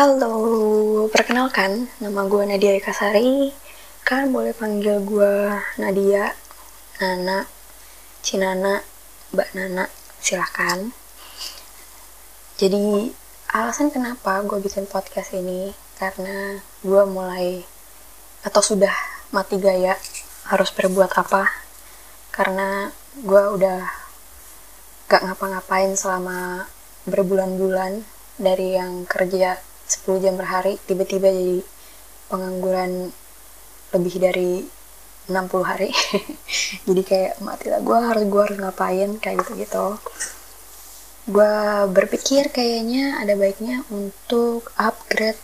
Halo, perkenalkan nama gue Nadia Ekasari. Kalian boleh panggil gue Nadia, Nana, Cinana, Mbak Nana, silahkan. Jadi alasan kenapa gue bikin podcast ini karena gue mulai atau sudah mati gaya harus berbuat apa karena gue udah gak ngapa-ngapain selama berbulan-bulan dari yang kerja 10 jam per hari tiba-tiba jadi pengangguran lebih dari 60 hari. Jadi kayak mati lah gue harus gue harus ngapain? Kayak gitu gitu gue berpikir kayaknya ada baiknya untuk upgrade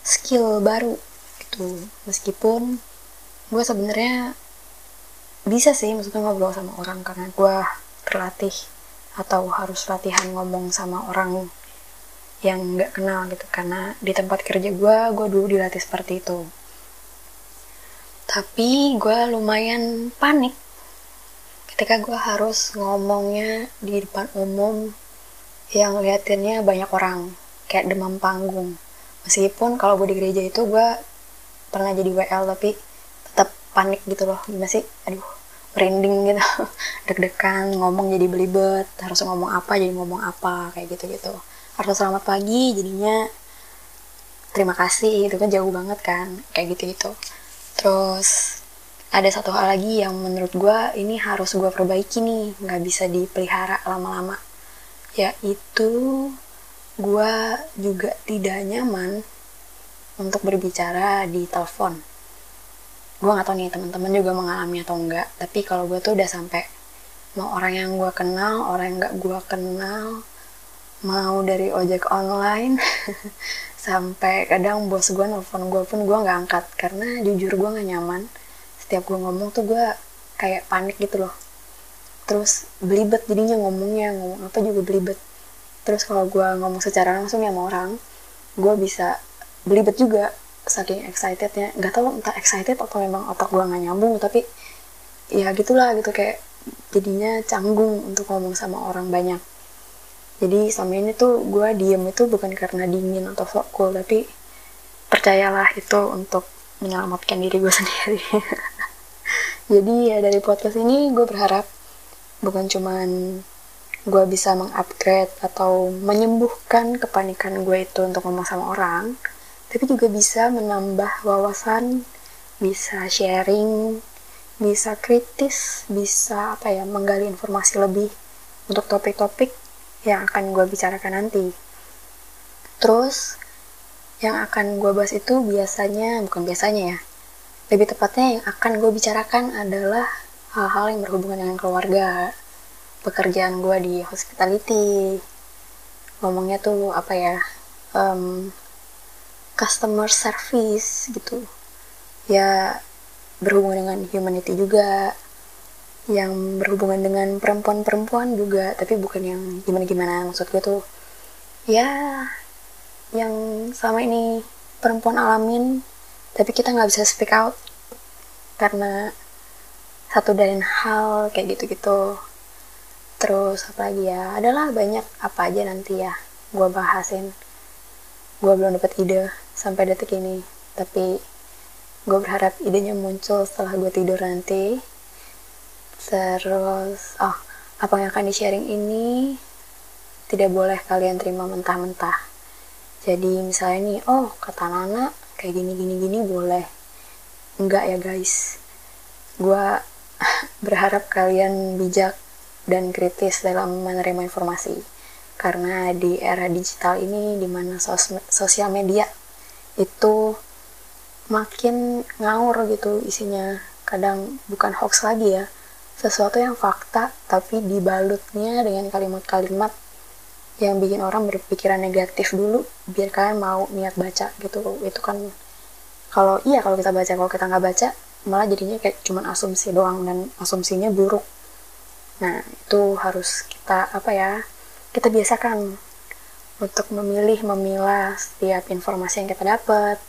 skill baru gitu. Meskipun gue sebenarnya bisa sih maksudnya ngobrol sama orang karena gue terlatih atau harus latihan ngomong sama orang yang nggak kenal gitu. Karena di tempat kerja gue gue dulu dilatih seperti itu. Tapi gue lumayan panik ketika gue harus ngomongnya di depan umum yang liatinnya banyak orang kayak demam panggung. Meskipun kalau gue di gereja itu gue pernah jadi WL tapi tetap panik gitu loh. Gimana sih? Aduh merinding gitu. Deg-degan ngomong jadi belibet harus ngomong apa jadi ngomong apa kayak gitu gitu harus selamat pagi jadinya terima kasih itu kan jauh banget kan kayak gitu gitu terus ada satu hal lagi yang menurut gue ini harus gue perbaiki nih nggak bisa dipelihara lama-lama. Yaitu gue juga tidak nyaman untuk berbicara di telepon. Gue gak tau nih teman-teman juga mengalami atau enggak tapi kalau gue tuh udah sampai mau orang yang gue kenal orang yang gak gue kenal mau dari ojek online sampai kadang bos gue nelfon gue pun gue nggak angkat karena jujur gue nggak nyaman. Setiap gue ngomong tuh gue kayak panik gitu loh. Terus belibet jadinya ngomongnya ngomong apa juga belibet. Terus kalau gue ngomong secara langsung ya sama orang gue bisa belibet juga saking excitednya. Nggak tahu entah excited atau memang otak gue nggak nyambung tapi ya gitulah gitu kayak jadinya canggung untuk ngomong sama orang banyak jadi selama ini tuh gue diem itu bukan karena dingin atau sok cool tapi percayalah itu untuk menyelamatkan diri gue sendiri. Jadi ya dari podcast ini gue berharap bukan cuman gue bisa mengupgrade atau menyembuhkan kepanikan gue itu untuk ngomong sama orang tapi juga bisa menambah wawasan bisa sharing bisa kritis bisa apa ya menggali informasi lebih untuk topik-topik yang akan gue bicarakan nanti. Terus, yang akan gue bahas itu biasanya, bukan biasanya ya, lebih tepatnya yang akan gue bicarakan adalah hal-hal yang berhubungan dengan keluarga, pekerjaan gue di hospitality, ngomongnya tuh apa ya, um, customer service gitu, ya berhubungan dengan humanity juga, yang berhubungan dengan perempuan-perempuan juga tapi bukan yang gimana-gimana. Maksud gue tuh ya yang sama ini perempuan alamin tapi kita nggak bisa speak out karena satu dan hal kayak gitu-gitu. Terus apa lagi ya? Adalah banyak apa aja nanti ya gue bahasin. Gue belum dapat ide sampai detik ini tapi gue berharap idenya muncul setelah gue tidur nanti Terus, oh, apa yang akan di-sharing ini tidak boleh kalian terima mentah-mentah. Jadi misalnya nih, oh kata Nana kayak gini-gini-gini boleh. Enggak ya guys. Gua berharap kalian bijak dan kritis dalam menerima informasi. Karena di era digital ini, di mana sos sosial media itu makin ngawur gitu isinya. Kadang bukan hoax lagi ya, sesuatu yang fakta tapi dibalutnya dengan kalimat-kalimat yang bikin orang berpikiran negatif dulu biar kalian mau niat baca gitu itu kan kalau iya kalau kita baca kalau kita nggak baca malah jadinya kayak cuman asumsi doang dan asumsinya buruk. Nah itu harus kita apa ya kita biasakan untuk memilih memilah setiap informasi yang kita dapat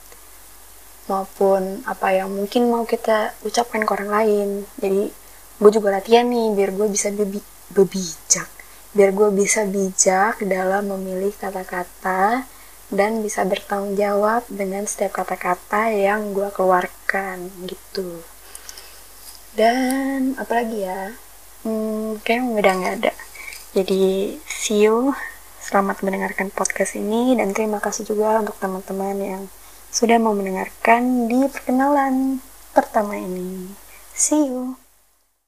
maupun apa yang mungkin mau kita ucapkan ke orang lain. Jadi gue juga latihan nih biar gue bisa bebi bebijak. Biar gue bisa bijak dalam memilih kata-kata dan bisa bertanggung jawab dengan setiap kata-kata yang gue keluarkan gitu. Dan apalagi ya? Hmm, kayaknya udah nggak ada. Jadi see you. Selamat mendengarkan podcast ini dan terima kasih juga untuk teman-teman yang sudah mau mendengarkan di perkenalan pertama ini. See you